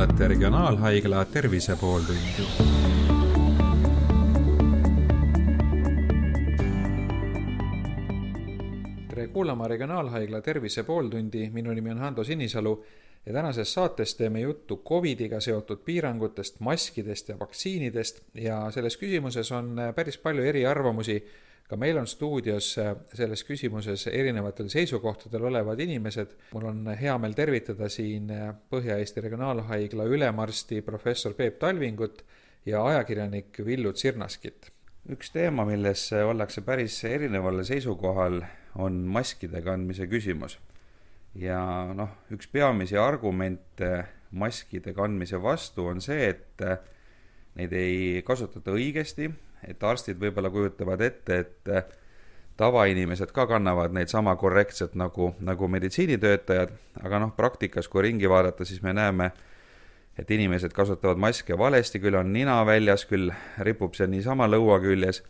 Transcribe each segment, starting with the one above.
kuulate Regionaalhaigla Tervise pooltundi. tere kuulama Regionaalhaigla Tervise pooltundi, minu nimi on Hando Sinisalu ja tänases saates teeme juttu Covidiga seotud piirangutest, maskidest ja vaktsiinidest. Ja selles küsimuses on päris palju eriarvamusi ka meil on stuudios äh, selles küsimuses erinevatel seisukohtadel olevad inimesed. mul on hea meel tervitada siin äh, Põhja-Eesti Regionaalhaigla ülemarsti professor Peep Talvingut ja ajakirjanik Villu Tsirnaskit. üks teema, milles ollakse päris erineval seisukohal, on maskide kandmise küsimus. ja noh, üks peamisi argumente maskide kandmise vastu on see, et äh, neid ei kasutata õigesti et arstid võib-olla kujutavad ette, et äh, tavainimesed ka kannavad neid sama korrektselt nagu, nagu meditsiinitöötajad, aga noh, praktikas, kui ringi vaadata, siis me näeme, et inimesed kasutavad maske valesti, küll on nina väljas, küll ripub see niisama lõua küljes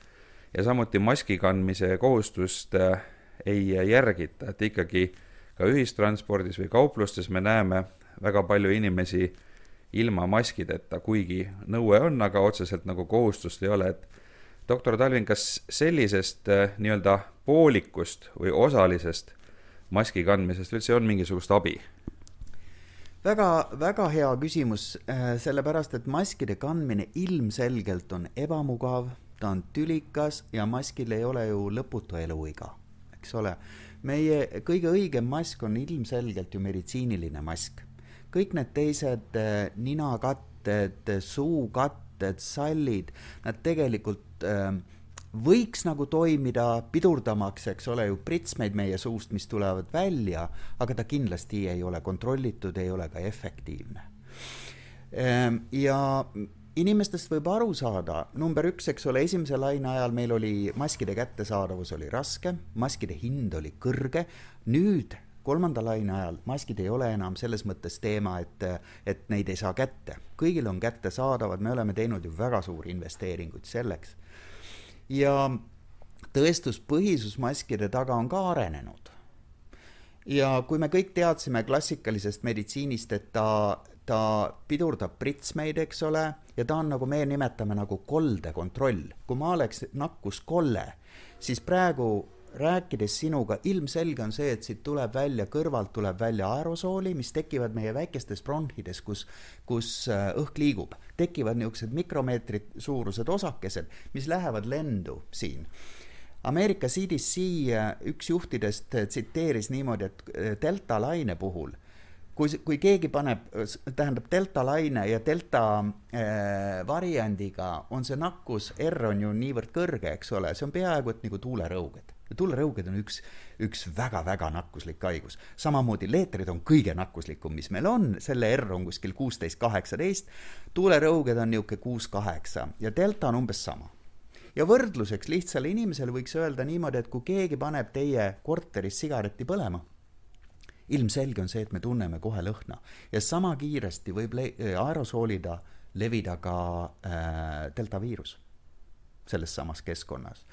ja samuti maski kandmise kohustust äh, ei järgita, et ikkagi ka ühistranspordis või kauplustes me näeme väga palju inimesi ilma maskideta, kuigi nõue on, aga otseselt nagu kohustust ei ole, et doktor Talvin, kas sellisest äh, nii-öelda poolikust või osalisest maski kandmisest üldse on mingisugust abi? väga, väga hea küsimus, äh, sellepärast et maskide kandmine ilmselgelt on ebamugav, ta on tülikas ja maskil ei ole ju lõputu eluiga, eks ole. meie kõige õigem mask on ilmselgelt ju meditsiiniline mask. kõik need teised äh, ninakatted, suukatted, sallid, nad tegelikult äh, võiks nagu toimida pidurdamaks, eks ole ju, pritsmeid meie suust, mis tulevad välja, aga ta kindlasti ei ole kontrollitud, ei ole ka efektiivne. Ehm, ja inimestest võib aru saada, number üks, eks ole, esimese laine ajal meil oli maskide kättesaadavus oli raske, maskide hind oli kõrge, nüüd kolmanda laine ajal maskid ei ole enam selles mõttes teema, et, et neid ei saa kätte. kõigil on kättesaadavad, me oleme teinud ju väga suuri investeeringuid selleks ja tõestuspõhisus maskide taga on ka arenenud. ja kui me kõik teadsime klassikalisest meditsiinist, et ta, ta pidurdab pritsmeid, eks ole, ja ta on nagu meie nimetame nagu koldekontroll. kui ma oleks nakkuskolle, siis praegu rääkides sinuga, ilmselge on see, et siit tuleb välja, kõrvalt tuleb välja aerosooli, mis tekivad meie väikestes bronhides, kus, kus äh, õhk liigub. tekivad niisugused mikromeetrid suurused osakesed, mis lähevad lendu siin. Ameerika CDC äh, üks juhtidest äh, tsiteeris niimoodi, et delta laine puhul kui, kui keegi paneb, tähendab delta laine ja delta äh, variandiga on see nakkus, R on ju niivõrd kõrge, eks ole, see on peaaegu et nagu tuulerõuged tuulerõuged on üks, üks väga-väga nakkuslik haigus. samamoodi leetrid on kõige nakkuslikum, mis meil on, selle R on kuskil kuusteist, kaheksateist, tuulerõuged on niisugune kuus-kaheksa ja delta on umbes sama. ja võrdluseks lihtsale inimesele võiks öelda niimoodi, et kui keegi paneb teie korteris sigareti põlema, ilmselge on see, et me tunneme kohe lõhna. Ja sama kiiresti võib le-, aerosoolida levida ka äh, delta viirus selles samas keskkonnas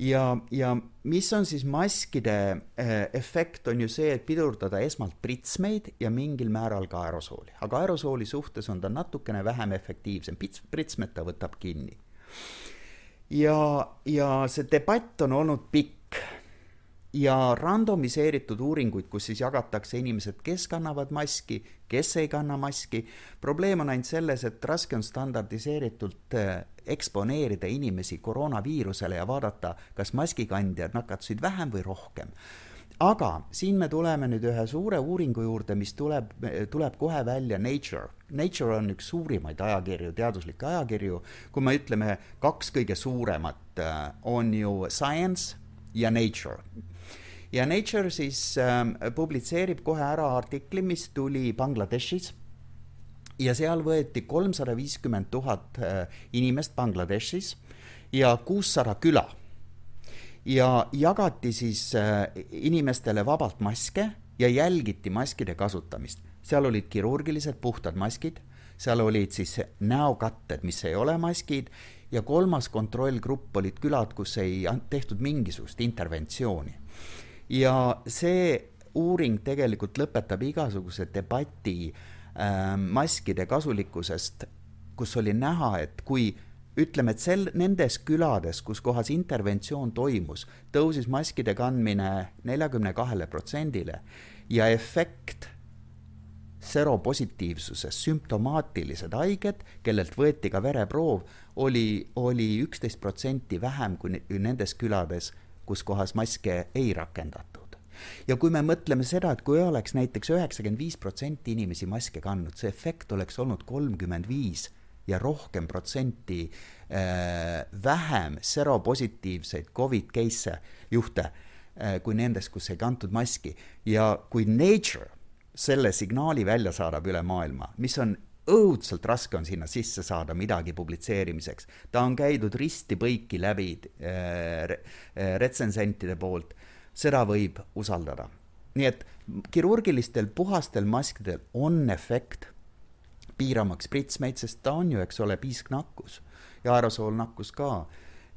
ja, ja mis on siis maskide äh, efekt, on ju see, et pidurdada esmalt pritsmeid ja mingil määral ka aerosooli, aga aerosooli suhtes on ta natukene vähem efektiivsem, prits, pritsmed ta võtab kinni. ja, ja see debatt on olnud pikk ja randomiseeritud uuringuid, kus siis jagatakse inimesed, kes kannavad maski, kes ei kanna maski. probleem on ainult selles, et raske on standardiseeritult äh, eksponeerida inimesi koroonaviirusele ja vaadata, kas maskikandjad nakatusid vähem või rohkem aga siin me tuleme nüüd ühe suure uuringu juurde, mis tuleb, tuleb kohe välja Nature. Nature on üks suurimaid ajakirju, teaduslikke ajakirju. kui me ütleme, kaks kõige suuremat äh, on ju Science ja Nature ja Nature siis äh, publitseerib kohe ära artikli, mis tuli Bangladeshis ja seal võeti kolmsada viiskümmend tuhat äh, inimest Bangladeshis ja kuussada küla. ja jagati siis äh, inimestele vabalt maske ja jälgiti maskide kasutamist. seal olid kirurgilised puhtad maskid, seal olid siis näokatted, mis ei ole maskid ja kolmas kontrollgrupp olid külad, kus ei tehtud mingisugust interventsiooni ja see uuring tegelikult lõpetab igasuguse debati äh, maskide kasulikkusest, kus oli näha, et kui ütleme, et sel, nendes külades, kus kohas interventsioon toimus, tõusis maskide kandmine neljakümne kahele protsendile ja efekt seropositiivsuses, sümptomaatilised haiged, kellelt võeti ka vereproov, oli, oli üksteist protsenti vähem kui nendes külades, kus kohas maske ei rakendatud. ja kui me mõtleme seda, et kui oleks näiteks üheksakümmend viis protsenti inimesi maske kandnud, see efekt oleks olnud kolmkümmend viis ja rohkem protsenti äh, vähem seropositiivseid Covid case'e, juhte äh, kui nendes, kus ei kantud maski ja kui Nature selle signaali välja saadab üle maailma, mis on õudselt raske on sinna sisse saada midagi publitseerimiseks. ta on käidud risti-põiki läbi äh, äh, retsensentide poolt, seda võib usaldada. nii et kirurgilistel puhastel maskidel on efekt piiramaks pritsmeid, sest ta on ju, eks ole, piisknakkus ja aerosoolnakkus ka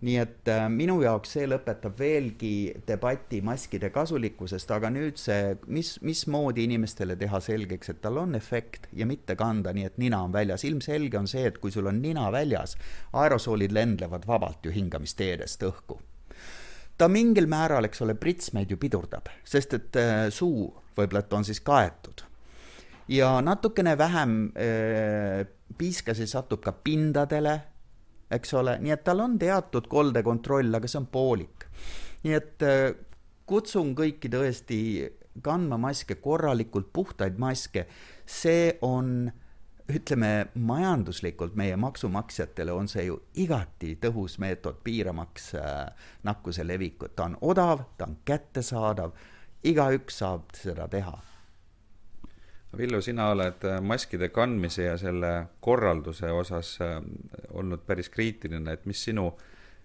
nii et äh, minu jaoks see lõpetab veelgi debati maskide kasulikkusest, aga nüüd see, mis, mismoodi inimestele teha selgeks, et tal on efekt ja mitte kanda, nii et nina on väljas. ilmselge on see, et kui sul on nina väljas, aerosoolid lendlevad vabalt ju hingamisteedest õhku. ta mingil määral, eks ole, pritsmeid ju pidurdab, sest et äh, suu võib-olla, et on siis kaetud. ja natukene vähem äh, piiskasi satub ka pindadele eks ole, nii et tal on teatud koldekontroll, aga see on poolik. nii et äh, kutsun kõiki tõesti kandma maske, korralikult puhtaid maske, see on ütleme majanduslikult meie maksumaksjatele on see ju igati tõhus meetod piiramaks äh, nakkuse levikut, ta on odav, ta on kättesaadav, igaüks saab seda teha Villu, sina oled äh, maskide kandmise ja selle korralduse osas äh, olnud päris kriitiline, et mis sinu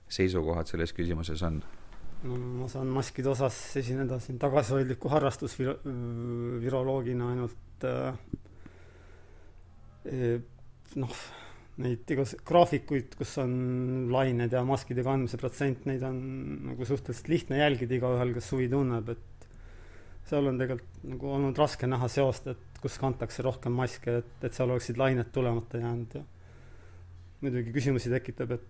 seisukohad selles küsimuses on? no ma saan maskide osas esineda siin tagasihoidliku harrastusviroloogina ainult äh, e, noh, neid igas graafikuid, kus on lained ja maskide kandmise protsent, neid on nagu suhteliselt lihtne jälgida igaühel, kes huvi tunneb, et seal on tegelikult nagu olnud raske näha seost, et kus kantakse rohkem maske, et, et seal oleksid lained tulemata jäänud ja muidugi küsimusi tekitab, et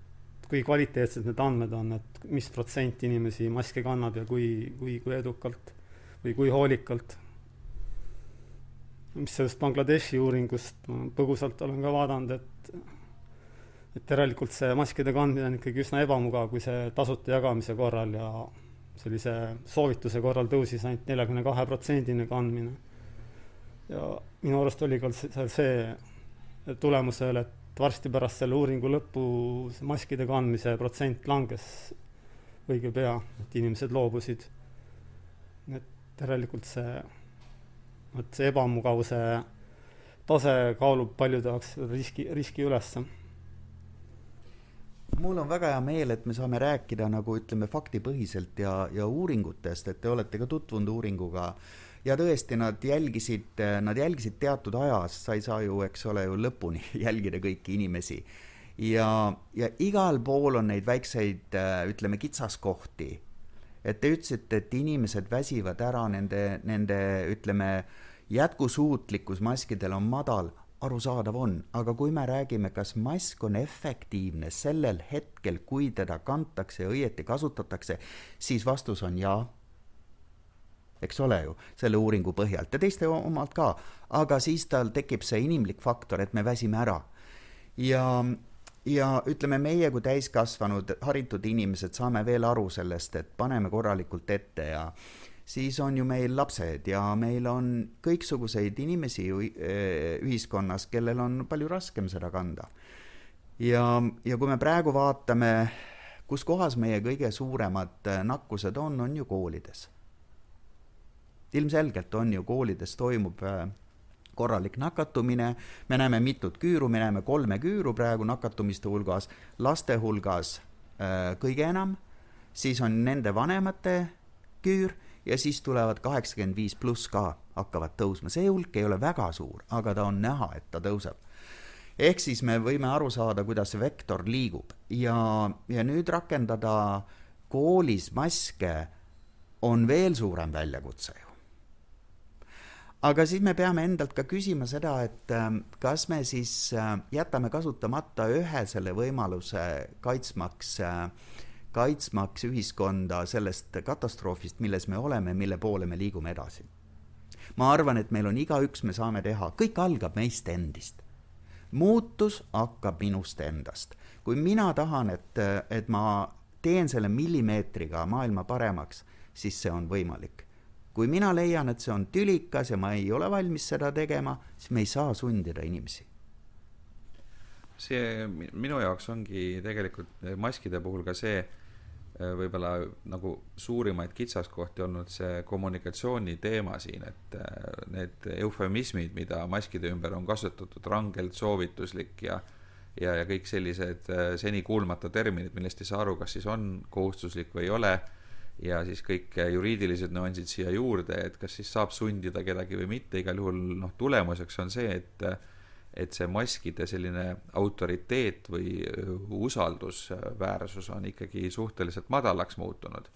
kui kvaliteetsed need andmed on, et mis protsent inimesi maske kannab ja kui, kui, kui edukalt või kui hoolikalt. mis sellest Bangladeshi uuringust ma põgusalt olen ka vaadanud, et et järelikult see maskide kandmine on ikkagi üsna ebamugav, kui see tasuta jagamise korral ja sellise soovituse korral tõusis ainult neljakümne kahe protsendine kandmine ja minu arust oli ka seal see tulemus veel, et varsti pärast selle uuringu lõppu see maskide kandmise protsent langes õige pea, et inimesed loobusid. et järelikult see, vot see ebamugavuse tase kaalub paljude jaoks riski, riski ülesse mul on väga hea meel, et me saame rääkida nagu ütleme faktipõhiselt ja, ja uuringutest, et te olete ka tutvunud uuringuga ja tõesti, nad jälgisid, nad jälgisid teatud ajas, sa ei saa ju, eks ole ju lõpuni jälgida kõiki inimesi. ja, ja igal pool on neid väikseid, ütleme, kitsaskohti. et te ütlesite, et inimesed väsivad ära, nende, nende, ütleme, jätkusuutlikkus maskidel on madal, arusaadav on, aga kui me räägime, kas mask on efektiivne sellel hetkel, kui teda kantakse ja õieti kasutatakse, siis vastus on jaa eks ole ju, selle uuringu põhjalt ja teiste omalt ka, aga siis tal tekib see inimlik faktor, et me väsime ära. ja, ja ütleme, meie kui täiskasvanud haritud inimesed saame veel aru sellest, et paneme korralikult ette ja siis on ju meil lapsed ja meil on kõiksuguseid inimesi eh, ühiskonnas, kellel on palju raskem seda kanda. ja, ja kui me praegu vaatame, kus kohas meie kõige suuremad eh, nakkused on, on ju koolides ilmselgelt on ju koolides toimub äh, korralik nakatumine, me näeme mitut küüru, me näeme kolme küüru praegu nakatumiste hulgas, laste hulgas äh, kõige enam, siis on nende vanemate küür ja siis tulevad kaheksakümmend viis pluss ka hakkavad tõusma, see hulk ei ole väga suur, aga ta on näha, et ta tõuseb. ehk siis me võime aru saada, kuidas see vektor liigub. Ja, ja nüüd rakendada koolis maske on veel suurem väljakutse ju. Aga siis me peame endalt ka küsima seda, et ähm, kas me siis äh, jätame kasutamata ühe selle võimaluse kaitsmaks, äh, kaitsmaks ühiskonda sellest katastroofist, milles me oleme, mille poole me liigume edasi. ma arvan, et meil on igaüks, me saame teha, kõik algab meist endist. muutus hakkab minust endast. kui mina tahan, et, et ma teen selle millimeetriga maailma paremaks, siis see on võimalik kui mina leian, et see on tülikas ja ma ei ole valmis seda tegema, siis me ei saa sundida inimesi. See minu jaoks ongi tegelikult maskide puhul ka see äh, võib-olla nagu suurimaid kitsaskohti olnud see kommunikatsiooni teema siin, et äh, need eufemismid, mida maskide ümber on kasutatud, rangelt soovituslik ja ja, ja kõik sellised äh, seni kuulmata terminid, millest ei saa aru, kas siis on kohustuslik või ei ole ja siis kõik juriidilised nüansid siia juurde, et kas siis saab sundida kedagi või mitte, igal juhul noh, tulemuseks on see, et et see maskide selline autoriteet või usaldusväärsus on ikkagi suhteliselt madalaks muutunud.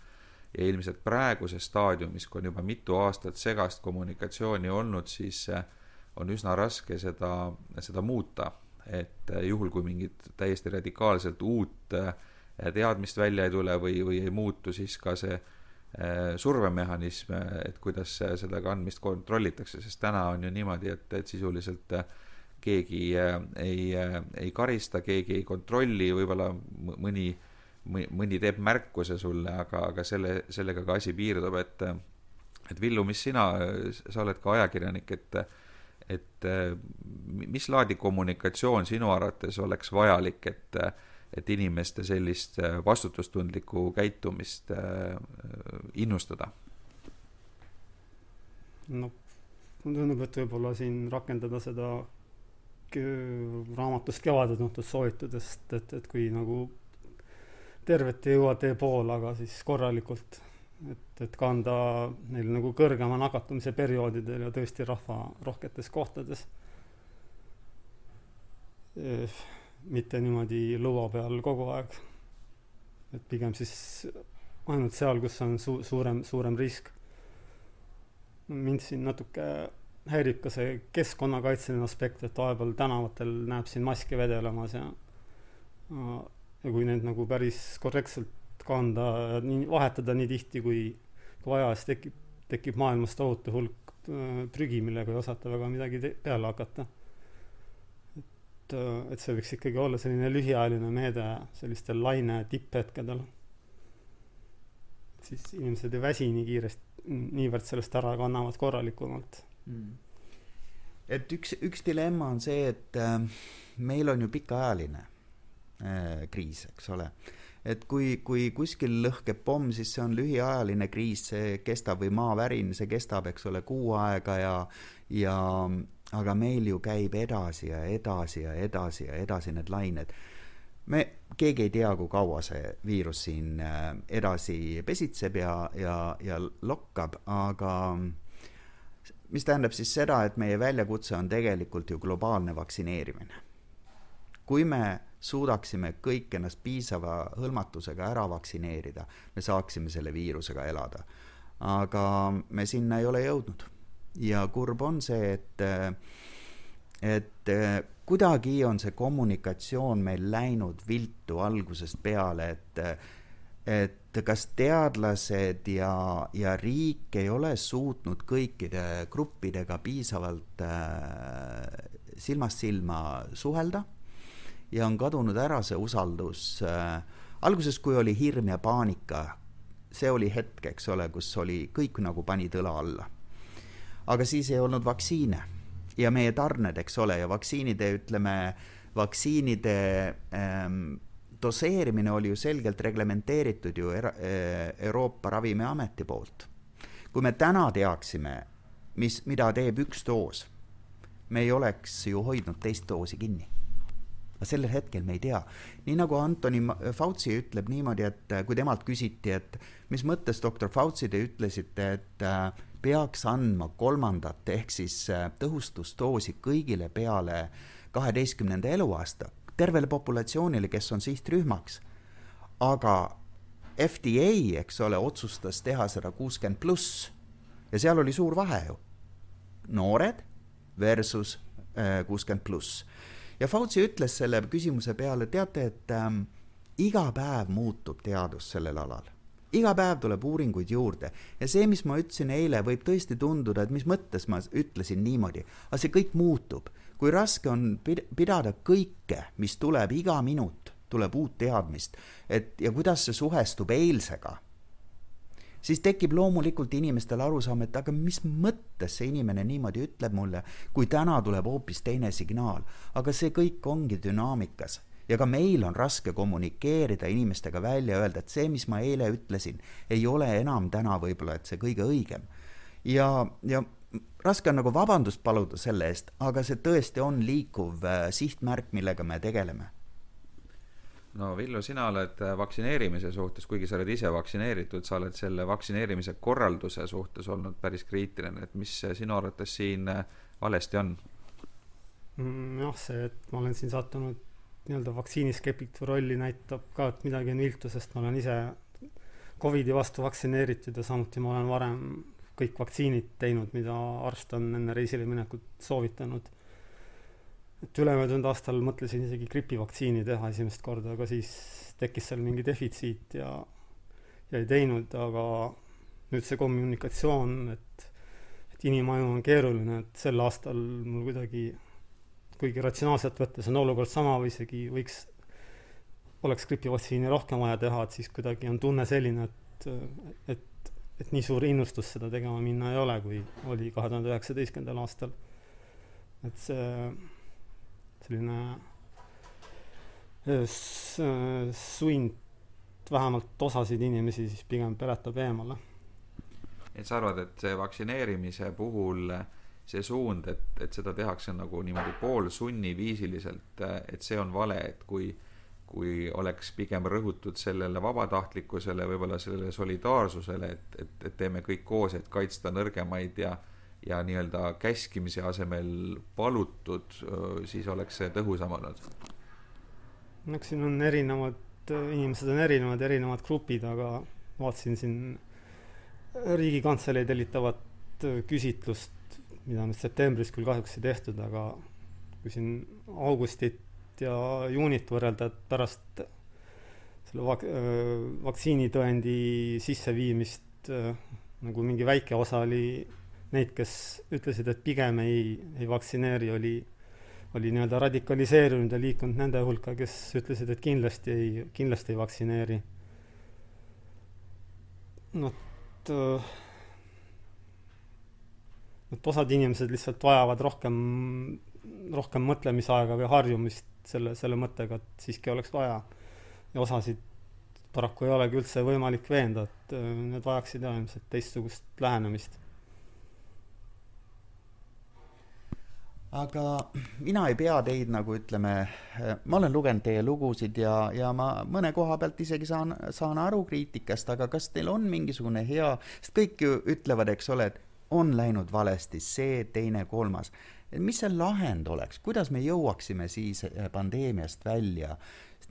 ja ilmselt praeguses staadiumis, kui on juba mitu aastat segast kommunikatsiooni olnud, siis on üsna raske seda, seda muuta, et juhul, kui mingit täiesti radikaalselt uut teadmist välja ei tule või, või ei muutu, siis ka see survemehhanism, et kuidas seda kandmist kontrollitakse, sest täna on ju niimoodi, et, et sisuliselt äh, keegi äh, ei, ei karista, keegi ei kontrolli, võib-olla mõni, mõni teeb märkuse sulle, aga, aga selle, sellega ka asi piirdub, et et Villu, mis sina, sa oled ka ajakirjanik, et et mis laadi kommunikatsioon sinu arvates oleks vajalik, et et inimeste sellist äh, vastutustundlikku käitumist äh, innustada? no mulle tundub, et võib-olla siin rakendada seda raamatust Kevaded tuntud soovitudest, et, et kui nagu tervet ei jõua tee poole, aga siis korralikult, et, et kanda neil nagu kõrgema nakatumise perioodidel ja tõesti rahvarohketes kohtades mitte niimoodi lõua peal kogu aeg. et pigem siis ainult seal, kus on su-, suurem, suurem risk. mind siin natuke häirib ka see keskkonnakaitseline aspekt, et vahepeal tänavatel näeb siin maske vedelemas ja ja kui neid nagu päris korrektselt kanda nii, vahetada nii tihti, kui, vaja, siis tekib, tekib maailmas tohutu hulk äh, prügi, millega ei osata väga midagi peale hakata et, et see võiks ikkagi olla selline lühiajaline meede sellistel laine tipphetkedel. et siis inimesed ei väsi nii kiiresti, niivõrd sellest ära kannavad korralikumalt mm.. et üks, üks dilemma on see, et äh, meil on ju pikaajaline äh, kriis, eks ole et kui, kui kuskil lõhkeb pomm, siis see on lühiajaline kriis, see kestab või maavärin, see kestab, eks ole, kuu aega ja, ja aga meil ju käib edasi ja edasi ja edasi ja edasi need lained. me, keegi ei tea, kui kaua see viirus siin äh, edasi pesitseb ja, ja, ja lokkab, aga mis tähendab siis seda, et meie väljakutse on tegelikult ju globaalne vaktsineerimine. kui me suudaksime kõik ennast piisava hõlmatusega ära vaktsineerida, me saaksime selle viirusega elada. aga me sinna ei ole jõudnud ja kurb on see, et, et kuidagi on see kommunikatsioon meil läinud viltu algusest peale, et, et kas teadlased ja, ja riik ei ole suutnud kõikide gruppidega piisavalt äh, silmast silma suhelda ja on kadunud ära see usaldus äh,. alguses, kui oli hirm ja paanika, see oli hetk, eks ole, kus oli, kõik nagu panid õla alla aga siis ei olnud vaktsiine ja meie tarned, eks ole, ja vaktsiinide, ütleme, vaktsiinide ähm, doseerimine oli ju selgelt reglementeeritud ju era, äh, Euroopa Ravimiameti poolt. kui me täna teaksime, mis, mida teeb üks doos, me ei oleks ju hoidnud teist doosi kinni. aga sellel hetkel me ei tea. nii nagu Antoni Fauci ütleb niimoodi, et kui temalt küsiti, et mis mõttes, doktor Fauci, te ütlesite, et äh, peaks andma kolmandat ehk siis tõhustusdoosi kõigile peale kaheteistkümnenda eluaasta, tervele populatsioonile, kes on sihtrühmaks. aga FDA, eks ole, otsustas teha seda kuuskümmend pluss ja seal oli suur vahe ju. noored versus kuuskümmend pluss. ja Fauci ütles selle küsimuse peale, teate, et ähm, iga päev muutub teadus sellel alal iga päev tuleb uuringuid juurde ja see, mis ma ütlesin eile, võib tõesti tunduda, et mis mõttes ma ütlesin niimoodi, aga see kõik muutub. Kui raske on pidada kõike, mis tuleb iga minut, tuleb uut teadmist, et ja kuidas see suhestub eilsega, siis tekib loomulikult inimestel arusaam, et aga mis mõttes see inimene niimoodi ütleb mulle, kui täna tuleb hoopis teine signaal. aga see kõik ongi dünaamikas ja ka meil on raske kommunikeerida inimestega välja, öelda, et see, mis ma eile ütlesin, ei ole enam täna võib-olla, et see kõige õigem. ja, ja raske on nagu vabandust paluda selle eest, aga see tõesti on liikuv äh, sihtmärk, millega me tegeleme no Villu, sina oled äh, vaktsineerimise suhtes, kuigi sa oled ise vaktsineeritud, sa oled selle vaktsineerimise korralduse suhtes olnud päris kriitiline, et mis sinu arvates siin äh, valesti on? Mm, jah, see, et ma olen siin sattunud nii-öelda vaktsiiniskeptiku rolli näitab ka, et midagi on viltu, sest ma olen ise Covidi vastu vaktsineeritud ja samuti ma olen varem kõik vaktsiinid teinud, mida arst on enne reisile minekut soovitanud. et ülemöödunud aastal mõtlesin isegi gripivaktsiini teha esimest korda, aga siis tekkis seal mingi defitsiit ja, ja ei teinud, aga nüüd see kommunikatsioon, et, et inimaju on keeruline, et sel aastal mul kuidagi kuigi ratsionaalselt võttes on olukord sama või isegi võiks, oleks gripivaktsiini rohkem vaja teha, et siis kuidagi on tunne selline, et, et, et nii suur innustus seda tegema minna ei ole, kui oli kahe tuhande üheksateistkümnendal aastal. et see selline sund vähemalt osasid inimesi siis pigem peletab eemale. et sa arvad, et see vaktsineerimise puhul äh, see suund, et, et seda tehakse nagu niimoodi poolsunniviisiliselt, et see on vale, et kui kui oleks pigem rõhutud sellele vabatahtlikkusele, võib-olla sellele solidaarsusele, et, et, et teeme kõik koos, et kaitsta nõrgemaid ja ja nii-öelda käskimise asemel palutud, siis oleks see tõhusam olnud. no eks siin on erinevad, inimesed on erinevad, erinevad grupid, aga vaatasin siin Riigikantselei tellitavat küsitlust mida nüüd septembris küll kahjuks ei tehtud, aga kui siin augustit ja juunit võrrelda, et pärast selle vak-, vaktsiinitõendi sisseviimist nagu mingi väike osa oli neid, kes ütlesid, et pigem ei, ei vaktsineeri, oli, oli nii-öelda radikaliseerunud ja liikunud nende hulka, kes ütlesid, et kindlasti ei, kindlasti ei vaktsineeri. noh, et et osad inimesed lihtsalt vajavad rohkem, rohkem mõtlemisaega või harjumist selle, selle mõttega, et siiski oleks vaja. ja osasid paraku ei olegi üldse võimalik veenda, et äh, need vajaksid jah ilmselt teistsugust lähenemist. aga mina ei pea teid nagu ütleme, ma olen lugenud teie lugusid ja, ja ma mõne koha pealt isegi saan, saan aru kriitikast, aga kas teil on mingisugune hea, sest kõik ju ütlevad, eks ole, et on läinud valesti, see, teine, kolmas. Mis see lahend oleks, kuidas me jõuaksime siis eh, pandeemiast välja?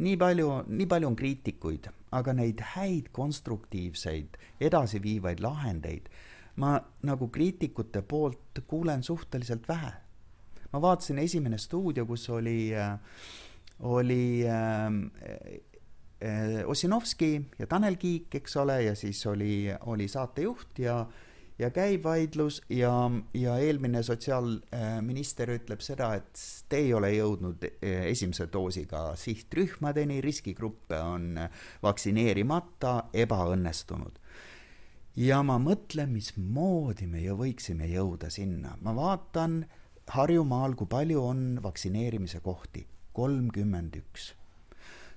nii palju, nii palju on kriitikuid, aga neid häid konstruktiivseid edasiviivaid lahendeid ma nagu kriitikute poolt kuulen suhteliselt vähe. ma vaatasin esimene stuudio, kus oli äh,, oli äh, Ossinovski ja Tanel Kiik, eks ole, ja siis oli, oli saatejuht ja äh, ja käib vaidlus ja, ja eelmine sotsiaalminister ütleb seda, et te ei ole jõudnud eh, esimese doosiga sihtrühmadeni, riskigruppe on vaktsineerimata, ebaõnnestunud. ja ma mõtlen, mismoodi me ju võiksime jõuda sinna, ma vaatan Harjumaal, kui palju on vaktsineerimise kohti, kolmkümmend üks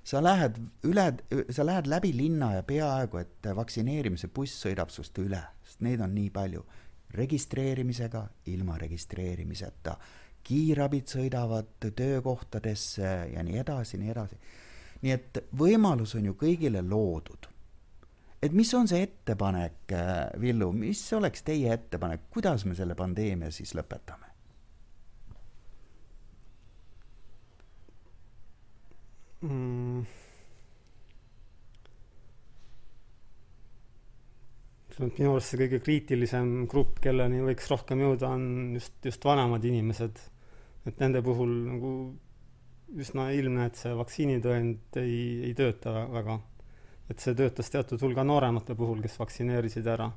sa lähed üle, sa lähed läbi linna ja peaaegu et vaktsineerimise buss sõidab sinust üle sest neid on nii palju. registreerimisega, ilma registreerimiseta, kiirabid sõidavad töökohtadesse ja nii edasi, nii edasi. nii et võimalus on ju kõigile loodud. et mis on see ettepanek, Villu, mis oleks teie ettepanek, kuidas me selle pandeemia siis lõpetame? Mm ütleme, et minu arust see kõige kriitilisem grupp, kelleni võiks rohkem jõuda, on just, just vanemad inimesed. et nende puhul nagu üsna ilmne, et see vaktsiinitõend ei, ei tööta väga. et see töötas teatud hulga nooremate puhul, kes vaktsineerisid ära.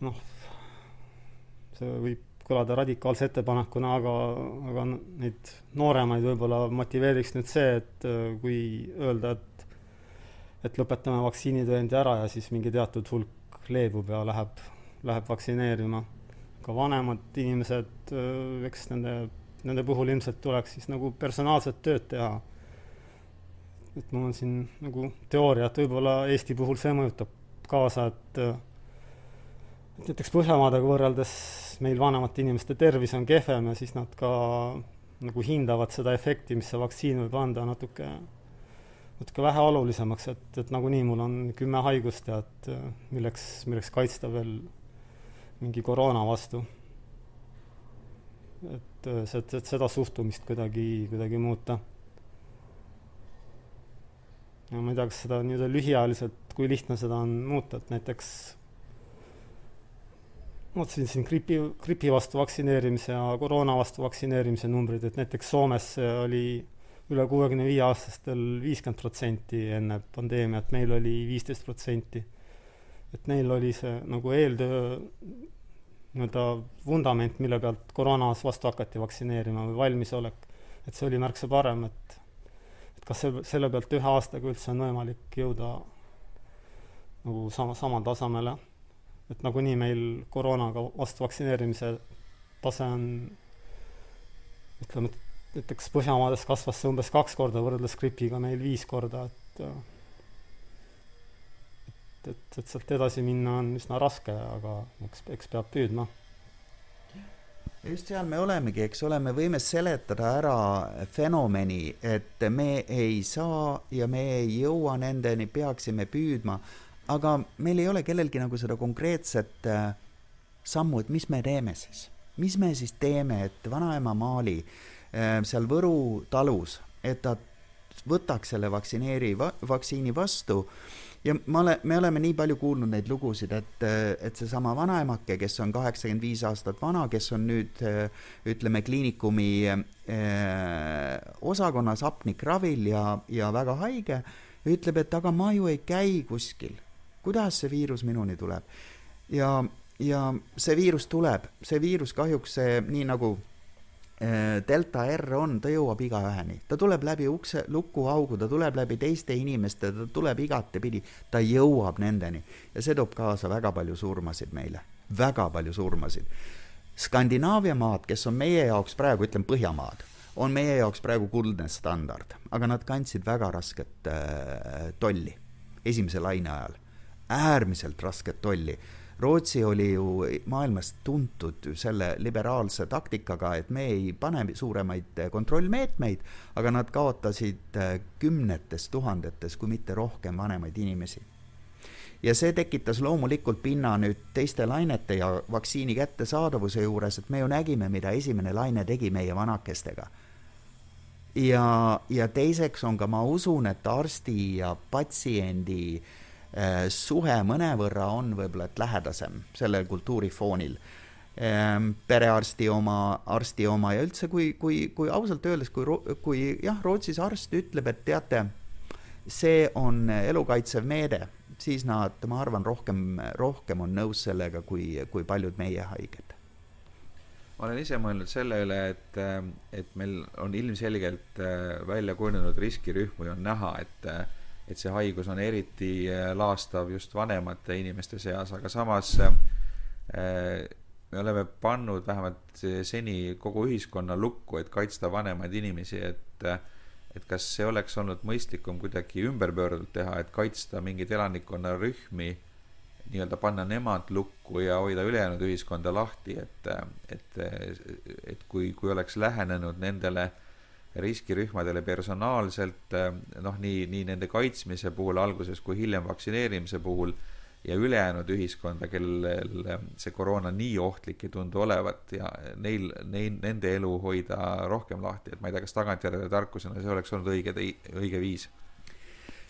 noh, see võib kõlada radikaalse ettepanekuna, aga, aga neid nooremaid võib-olla motiveeriks nüüd see, et äh, kui öelda, et et lõpetame vaktsiinitõendi ära ja siis mingi teatud hulk leebub ja läheb, läheb vaktsineerima. ka vanemad inimesed, äh, eks nende, nende puhul ilmselt tuleks siis nagu personaalset tööd teha. et mul on siin nagu teooria, et võib-olla Eesti puhul see mõjutab kaasa, et äh, et näiteks Põhjamaadega võrreldes meil vanemate inimeste tervis on kehvem ja siis nad ka nagu hindavad seda efekti, mis see vaktsiin võib anda natuke, natuke vähe olulisemaks, et, et nagunii mul on kümme haigust ja et milleks, milleks kaitsta veel mingi koroona vastu. et see, et seda suhtumist kuidagi, kuidagi muuta. ja ma ei tea, kas seda nii-öelda lühiajaliselt, kui lihtne seda on muuta, et näiteks vaatasin siin gripi, gripi vastu vaktsineerimise ja koroona vastu vaktsineerimise numbrid, et näiteks Soomes oli üle kuuekümne viie aastastel viiskümmend protsenti enne pandeemiat, meil oli viisteist protsenti. et neil oli see nagu eeltöö nii-öelda vundament, mille pealt koroonas vastu hakati vaktsineerima või valmisolek, et see oli märksa parem, et et kas see, selle pealt ühe aastaga üldse on võimalik jõuda nagu sama, samale tasemele et nagunii meil koroonaga vastu vaktsineerimise tase on ütleme, et näiteks Põhjamaades kasvas see umbes kaks korda võrreldes gripiga meil viis korda, et et, et, et sealt edasi minna on üsna raske, aga eks, eks peab püüdma. just seal me olemegi, eks ole, me võime seletada ära fenomeni, et me ei saa ja me ei jõua nendeni, peaksime püüdma aga meil ei ole kellelgi nagu seda konkreetset äh, sammu, et mis me teeme siis. mis me siis teeme, et vanaema Maali äh, seal Võru talus, et ta võtaks selle vaktsineeri va,, vaktsiini vastu ja ma ole, me oleme nii palju kuulnud neid lugusid, et, äh, et seesama vanaemake, kes on kaheksakümmend viis aastat vana, kes on nüüd ütleme, kliinikumi eh, osakonnas hapnikravil ja, ja väga haige, ütleb, et aga ma ju ei käi kuskil kuidas see viirus minuni tuleb. ja, ja see viirus tuleb, see viirus kahjuks see, nii nagu äh, delta R on, ta jõuab igaüheni, ta tuleb läbi ukse, lukuaugu, ta tuleb läbi teiste inimeste, ta tuleb igatepidi, ta jõuab nendeni. Ja see toob kaasa väga palju surmasid meile, väga palju surmasid. Skandinaavia maad, kes on meie jaoks praegu, ütlen Põhjamaad, on meie jaoks praegu kuldne standard, aga nad kandsid väga rasket äh, tolli esimese laine ajal äärmiselt rasket tolli. Rootsi oli ju maailmas tuntud selle liberaalse taktikaga, et me ei pane suuremaid kontrollmeetmeid, aga nad kaotasid äh, kümnetes tuhandetes, kui mitte rohkem, vanemaid inimesi ja see tekitas loomulikult pinna nüüd teiste lainete ja vaktsiini kättesaadavuse juures, et me ju nägime, mida esimene laine tegi meie vanakestega. ja, ja teiseks on ka, ma usun, et arsti ja patsiendi Äh, suhe mõnevõrra on võib-olla et lähedasem sellel kultuurifoonil. Ähm, perearsti oma, arsti oma ja üldse, kui, kui, kui ausalt öeldes, kui, kui jah, Rootsis arst ütleb, et teate, see on elukaitsev meede, siis nad, ma arvan, rohkem, rohkem on nõus sellega, kui, kui paljud meie haiged ma olen ise mõelnud selle üle, et, et meil on ilmselgelt äh, välja kujunenud riskirühmi on näha, et et see haigus on eriti äh, laastav just vanemate inimeste seas, aga samas äh, me oleme pannud vähemalt seni kogu ühiskonna lukku, et kaitsta vanemaid inimesi, et et kas see oleks olnud mõistlikum kuidagi ümberpöördult teha, et kaitsta mingeid elanikkonnarühmi, nii-öelda panna nemad lukku ja hoida ülejäänud ühiskonda lahti, et, et, et kui, kui oleks lähenenud nendele äh, riskirühmadele personaalselt, eh, noh, nii, nii nende kaitsmise puhul alguses kui hiljem vaktsineerimise puhul ja ülejäänud ühiskonda, kellel eh, see koroona nii ohtlik ei tundu olevat ja neil, neil, nende elu hoida rohkem lahti, et ma ei tea, kas tagantjärele tarkusena see oleks olnud õige, õige viis.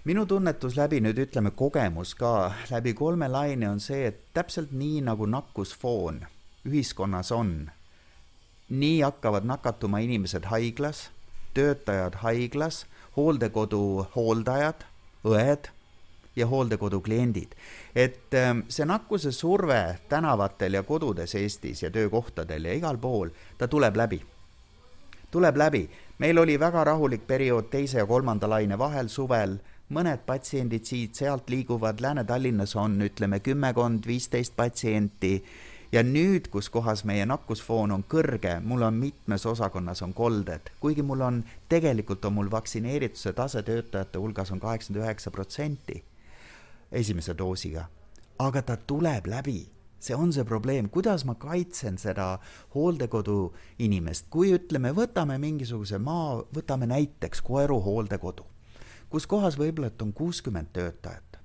Minu tunnetus läbi nüüd ütleme kogemus ka läbi kolme laine on see, et täpselt nii nagu nakkusfoon ühiskonnas on, nii hakkavad nakatuma inimesed haiglas, töötajad haiglas, hooldekodu hooldajad, õed ja hooldekodu kliendid. et ähm, see nakkuse surve tänavatel ja kodudes Eestis ja töökohtadel ja igal pool, ta tuleb läbi. tuleb läbi. meil oli väga rahulik periood teise ja kolmanda laine vahel suvel, mõned patsiendid siit-sealt liiguvad, Lääne-Tallinnas on ütleme kümmekond, viisteist patsienti ja nüüd, kus kohas meie nakkusfoon on kõrge, mul on mitmes osakonnas on kolded, kuigi mul on, tegelikult on mul vaktsineerituse tase töötajate hulgas on kaheksakümmend üheksa protsenti esimese doosiga. aga ta tuleb läbi, see on see probleem, kuidas ma kaitsen seda hooldekodu inimest, kui ütleme, võtame mingisuguse maa, võtame näiteks Koeru hooldekodu, kus kohas võib-olla, et on kuuskümmend töötajat.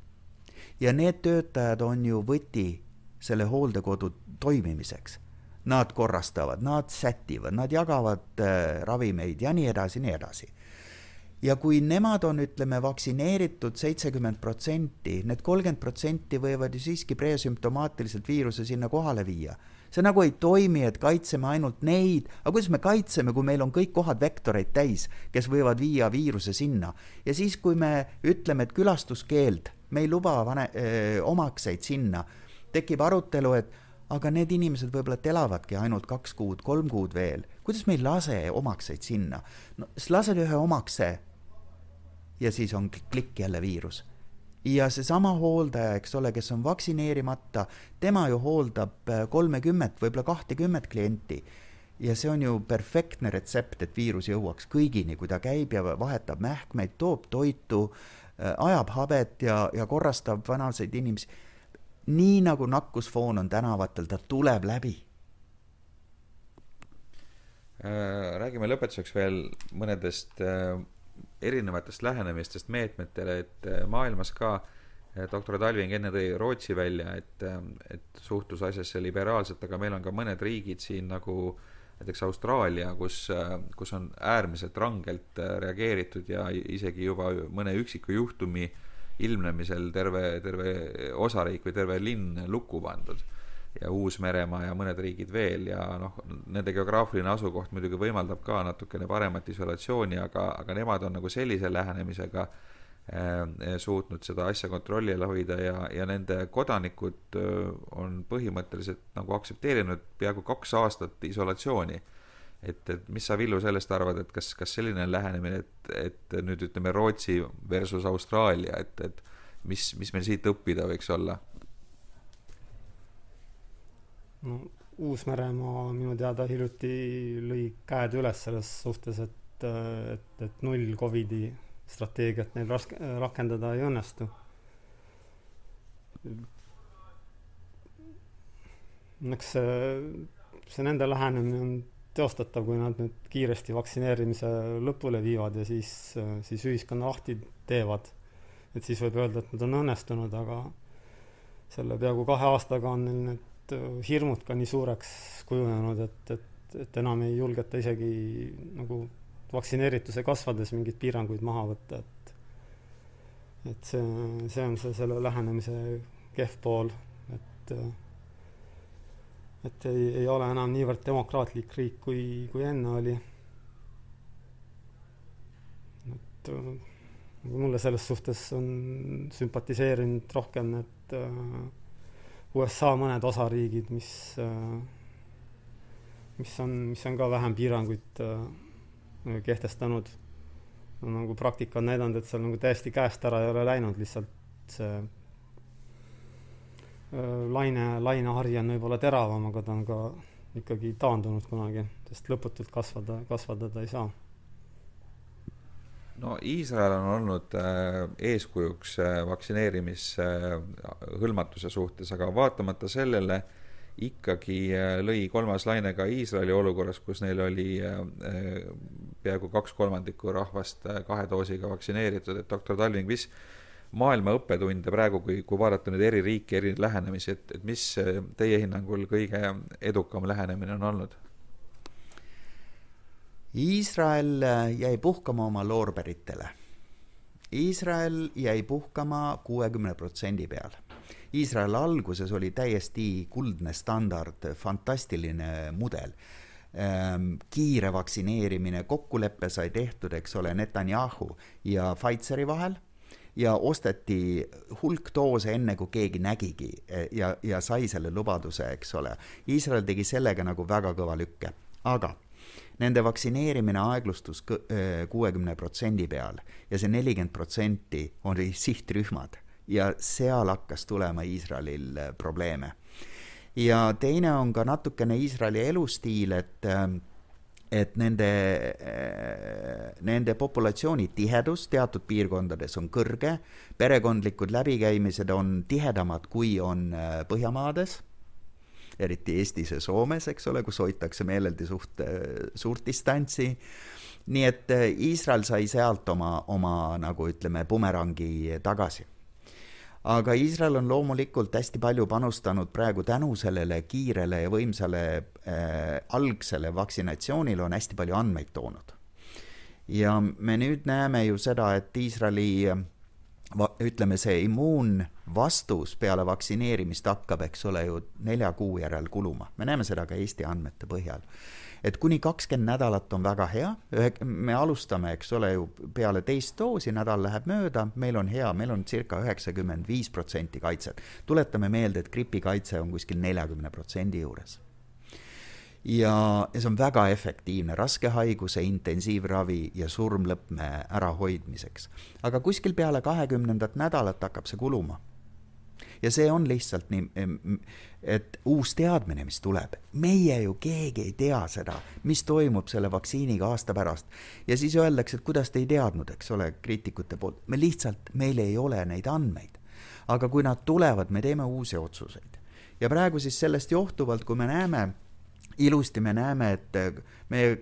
ja need töötajad on ju võti selle hooldekodu toimimiseks. Nad korrastavad, nad sätivad, nad jagavad äh, ravimeid ja nii edasi, nii edasi ja kui nemad on, ütleme, vaktsineeritud seitsekümmend protsenti, need kolmkümmend protsenti võivad ju siiski presümptomaatiliselt viiruse sinna kohale viia. see nagu ei toimi, et kaitseme ainult neid, aga kuidas me kaitseme, kui meil on kõik kohad vektoreid täis, kes võivad viia viiruse sinna. ja siis, kui me ütleme, et külastuskeeld, me ei luba vane-, omakseid sinna, tekib arutelu, et aga need inimesed võib-olla, elavadki ainult kaks kuud, kolm kuud veel, kuidas me ei lase omakseid sinna? no siis lased ühe omakse ja siis on klikk jälle viirus. ja seesama hooldaja, eks ole, kes on vaktsineerimata, tema ju hooldab äh, kolmekümmet, võib-olla kahtekümmet klienti ja see on ju perfektne retsept, et viirus jõuaks kõigini, kui ta käib ja vahetab mähkmeid, toob toitu, äh, ajab habet ja, ja korrastab vanaseid inimesi. Nii nagu nakkusfoon on tänavatel, ta tuleb läbi. Äh, räägime lõpetuseks veel mõnedest erinevatest lähenemistest meetmetele, et äh, maailmas ka äh, doktor Talving enne tõi Rootsi välja, et, äh, et suhtus asjasse liberaalselt, aga meil on ka mõned riigid siin nagu näiteks Austraalia, kus, kus on äärmiselt rangelt reageeritud ja isegi juba mõne üksiku juhtumi ilmnemisel terve, terve osariik või terve linn lukku pandud ja Uus-Meremaa ja mõned riigid veel ja noh, nende geograafiline asukoht muidugi võimaldab ka natukene paremat isolatsiooni, aga, aga nemad on nagu sellise lähenemisega äh, suutnud seda asja kontrolli all hoida ja, ja nende kodanikud äh, on põhimõtteliselt nagu aktsepteerinud peaaegu kaks aastat isolatsiooni. Et, et mis sa, Villu, sellest arvad, et kas, kas selline lähenemine, et, et nüüd ütleme Rootsi versus Austraalia, et, et mis, mis meil siit õppida võiks olla? no Uus-Meremaa minu teada hiljuti lõi käed üles selles suhtes, et, et, et null Covidi strateegiat neil raske, rakendada ei õnnestu. eks see, see nende lähenemine on teostatav, kui nad nüüd kiiresti vaktsineerimise lõpule viivad ja siis, siis ühiskonna lahti teevad. et siis võib öelda, et nad on õnnestunud, aga selle peaaegu kahe aastaga on neil need hirmud ka nii suureks kujunenud, et, et, et enam ei julgeta isegi nagu vaktsineerituse kasvades mingeid piiranguid maha võtta, et et see, see on see selle lähenemise kehv pool, et et ei, ei ole enam niivõrd demokraatlik riik, kui, kui enne oli. et nagu mulle selles suhtes on sümpatiseerinud rohkem need äh, USA mõned osariigid, mis, mis on, mis on ka vähem piiranguid äh, kehtestanud. no nagu praktika on näidanud, et seal nagu täiesti käest ära ei ole läinud, lihtsalt see äh, laine, lainehari on võib-olla teravam, aga ta on ka ikkagi taandunud kunagi, sest lõputult kasvada, kasvada ta ei saa. No Iisrael on olnud äh, eeskujuks äh, vaktsineerimishõlmatuse suhtes, aga vaatamata sellele ikkagi äh, lõi kolmas laine ka Iisraeli olukorras, kus neil oli peaaegu kaks kolmandikku rahvast kahe doosiga vaktsineeritud, et doktor Talving, mis maailma õppetunde praegu, kui, kui vaadata nüüd eri riike, eri lähenemisi, et, et mis teie hinnangul kõige edukam lähenemine on olnud? Iisrael äh, jäi puhkama oma loorberitele. Iisrael jäi puhkama kuuekümne protsendi peal. Iisrael alguses oli täiesti kuldne standard, fantastiline mudel Ehm, kiire vaktsineerimine, kokkulepe sai tehtud, eks ole, Netanyahu ja Pfizeri vahel ja osteti hulk doose enne, kui keegi nägigi e, ja, ja sai selle lubaduse, eks ole. Iisrael tegi sellega nagu väga kõva lükke, aga nende vaktsineerimine aeglustus e, kuuekümne protsendi peal ja see nelikümmend protsenti oli sihtrühmad ja seal hakkas tulema Iisraelil e, probleeme ja teine on ka natukene Iisraeli elustiil, et et nende, äh, nende populatsiooni tihedus teatud piirkondades on kõrge, perekondlikud läbikäimised on tihedamad, kui on äh, Põhjamaades, eriti Eestis ja Soomes, eks ole, kus hoitakse meeleldi suht, suurt distantsi, nii et Iisrael sai sealt oma, oma nagu ütleme, bumerangi tagasi aga Iisrael on loomulikult hästi palju panustanud praegu tänu sellele kiirele ja võimsale äh, algsele vaksinatsioonile on hästi palju andmeid toonud. ja me nüüd näeme ju seda, et Iisraeli ütleme, see immuunvastus peale vaktsineerimist hakkab, eks ole ju, nelja kuu järel kuluma. me näeme seda ka Eesti andmete põhjal et kuni kakskümmend nädalat on väga hea, me alustame, eks ole ju, peale teist doosi, nädal läheb mööda, meil on hea, meil on circa üheksakümmend viis protsenti kaitset. tuletame meelde, et gripikaitse on kuskil neljakümne protsendi juures ja, ja see on väga efektiivne raske haiguse intensiivravi ja surmlõpme ärahoidmiseks. aga kuskil peale kahekümnendat nädalat hakkab see kuluma ja see on lihtsalt nii, et uus teadmine, mis tuleb, meie ju keegi ei tea seda, mis toimub selle vaktsiiniga aasta pärast. ja siis öeldakse, et kuidas te ei teadnud, eks ole, kriitikute poolt, me lihtsalt, meil ei ole neid andmeid. aga kui nad tulevad, me teeme uusi otsuseid. ja praegu siis sellest johtuvalt, kui me näeme, ilusti me näeme, et meie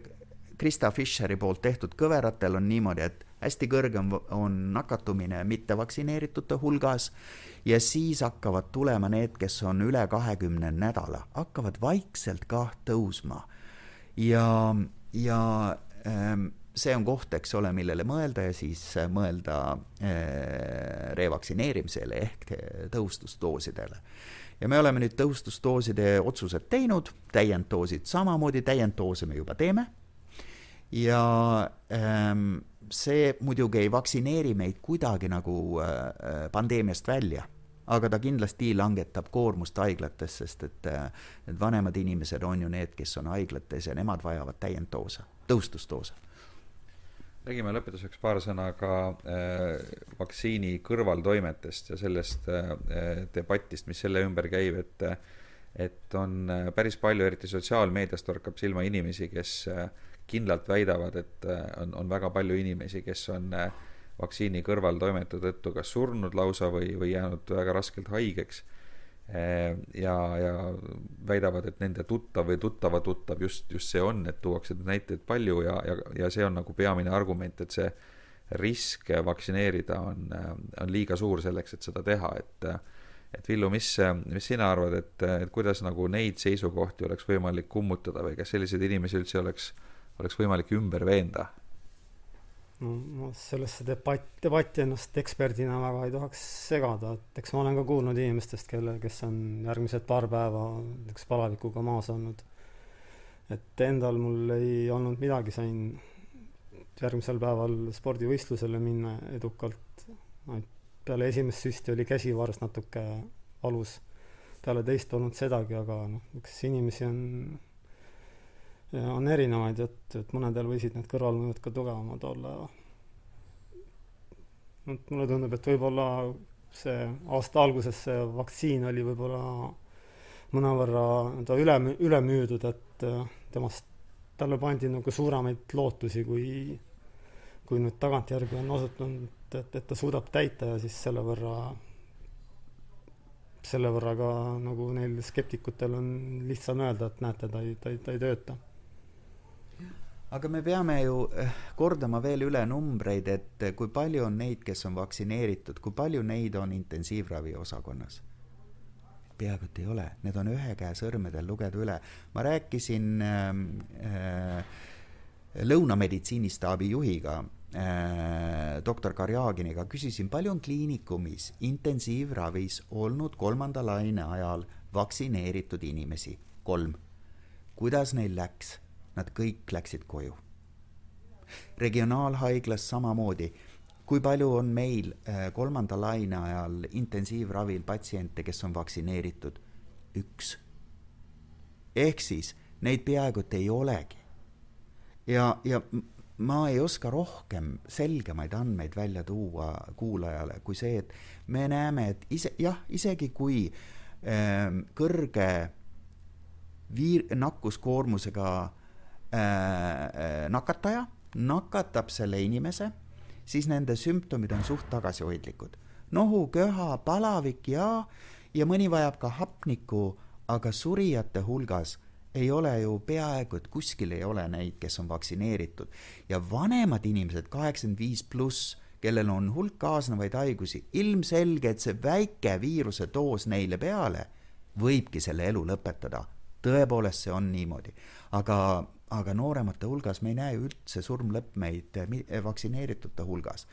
Krista Fischeri poolt tehtud kõveratel on niimoodi, et hästi kõrge on, on nakatumine mittevaktsineeritute hulgas ja siis hakkavad tulema need, kes on üle kahekümne nädala, hakkavad vaikselt kah tõusma. ja, ja ähm, see on koht, eks ole, millele mõelda ja siis mõelda äh, revaktsineerimisele ehk tõhustusdoosidele. ja me oleme nüüd tõhustusdooside otsused teinud, täienddoosid samamoodi, täienddoose me juba teeme ja ähm, see muidugi ei vaktsineeri meid kuidagi nagu äh, äh, pandeemiast välja, aga ta kindlasti langetab koormust haiglates, sest et äh, need vanemad inimesed on ju need, kes on haiglates ja nemad vajavad täienddoose, tõhustusdoose. Räägime lõpetuseks paar sõna ka äh, vaktsiini kõrvaltoimetest ja sellest äh, debatist, mis selle ümber käib, et et on päris palju, eriti sotsiaalmeedias torkab silma inimesi, kes äh, kindlalt väidavad, et äh, on, on väga palju inimesi, kes on äh, vaktsiini kõrvaltoimete tõttu kas surnud lausa või, või jäänud väga raskelt haigeks. Äh, ja, ja väidavad, et nende tuttav või tuttava tuttav just, just see on, et tuuakse näiteid palju ja, ja, ja see on nagu peamine argument, et see risk vaktsineerida on, on liiga suur selleks, et seda teha, et et Villu, mis, mis sina arvad, et, et kuidas nagu neid seisukohti oleks võimalik kummutada või kas selliseid inimesi üldse oleks äh, oleks võimalik ümber veenda? no ma sellesse debatt, debatti ennast eksperdina väga ei tahaks segada, et eks ma olen ka kuulnud inimestest, kelle, kes on järgmised paar päeva näiteks palavikuga maas olnud. et endal mul ei olnud midagi, sain järgmisel päeval spordivõistlusele minna edukalt, peale esimest süsti oli käsivarс natuke valus, peale teist polnud sedagi, aga noh, eks inimesi on on erinevaid, et, et mõnedel võisid need kõrvalmõjud ka tugevamad olla. Et mulle tundub, et võib-olla see aasta alguses see vaktsiin oli võib-olla mõnevõrra ta üle, üle müüdud, et äh, temast, talle pandi nagu suuremaid lootusi, kui kui nüüd tagantjärgi on osutunud, et, et ta suudab täita ja siis selle võrra, selle võrra ka nagu neil skeptikutel on lihtsam öelda, et näete, ta ei, ta ei, ta ei tööta aga me peame ju eh, kordama veel üle numbreid, et eh, kui palju on neid, kes on vaktsineeritud, kui palju neid on intensiivravi osakonnas? peaaegu et ei ole, need on ühe käe sõrmedel lugeda üle. ma rääkisin äh, äh, lõunameditsiinistaabi juhiga äh, doktor Karjaginiga, küsisin, palju on kliinikumis intensiivravis olnud kolmanda laine ajal vaktsineeritud inimesi, kolm. kuidas neil läks? Nad kõik läksid koju. regionaalhaiglas samamoodi kui palju on meil äh, kolmanda laine ajal intensiivravil patsiente, kes on vaktsineeritud? üks. ehk siis neid peaaegu et ei olegi. ja, ja ma ei oska rohkem selgemaid andmeid välja tuua kuulajale kui see, et me näeme, et ise, jah, isegi kui äh, kõrge viir-, nakkuskoormusega äh, nakataja nakatab selle inimese siis nende sümptomid on suht tagasihoidlikud. nohu, köha, palavik ja, ja mõni vajab ka hapnikku, aga surijate hulgas ei ole ju peaaegu, et kuskil ei ole neid, kes on vaktsineeritud. ja vanemad inimesed, kaheksakümmend viis pluss, kellel on hulk kaasnevaid haigusi, ilmselge, et see väike viiruse doos neile peale võibki selle elu lõpetada. tõepoolest, see on niimoodi. aga aga nooremate hulgas me ei näe üldse surmlõpmeid eh, eh, vaktsineeritute hulgas.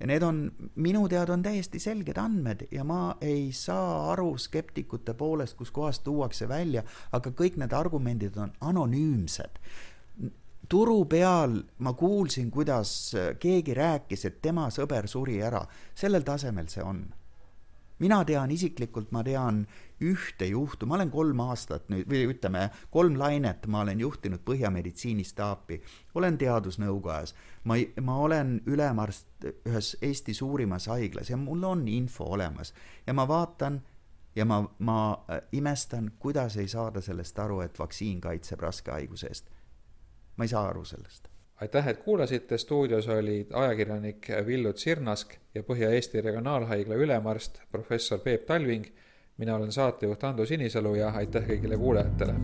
ja need on, minu teada on täiesti selged andmed ja ma ei saa aru skeptikute poolest, kuskohast tuuakse välja, aga kõik need argumendid on anonüümsed. Turu peal ma kuulsin, kuidas keegi rääkis, et tema sõber suri ära, sellel tasemel see on. Mina tean isiklikult, ma tean ühte juhtu, ma olen kolm aastat nüüd või ütleme, kolm lainet ma olen juhtinud Põhja meditsiinistaapi, olen teadusnõukojas, ma, ma olen ülemarst ühes Eesti suurimas haiglas ja mul on info olemas. Ja ma vaatan ja ma, ma äh, imestan, kuidas ei saada sellest aru, et vaktsiin kaitseb raske haiguse eest. ma ei saa aru sellest. Aitäh, et kuulasite, stuudios olid ajakirjanik Villu Tsirnask ja Põhja-Eesti Regionaalhaigla ülemarst professor Peep Talving. Mina olen saatejuht Ando Sinisalu ja aitäh kõigile kuulajatele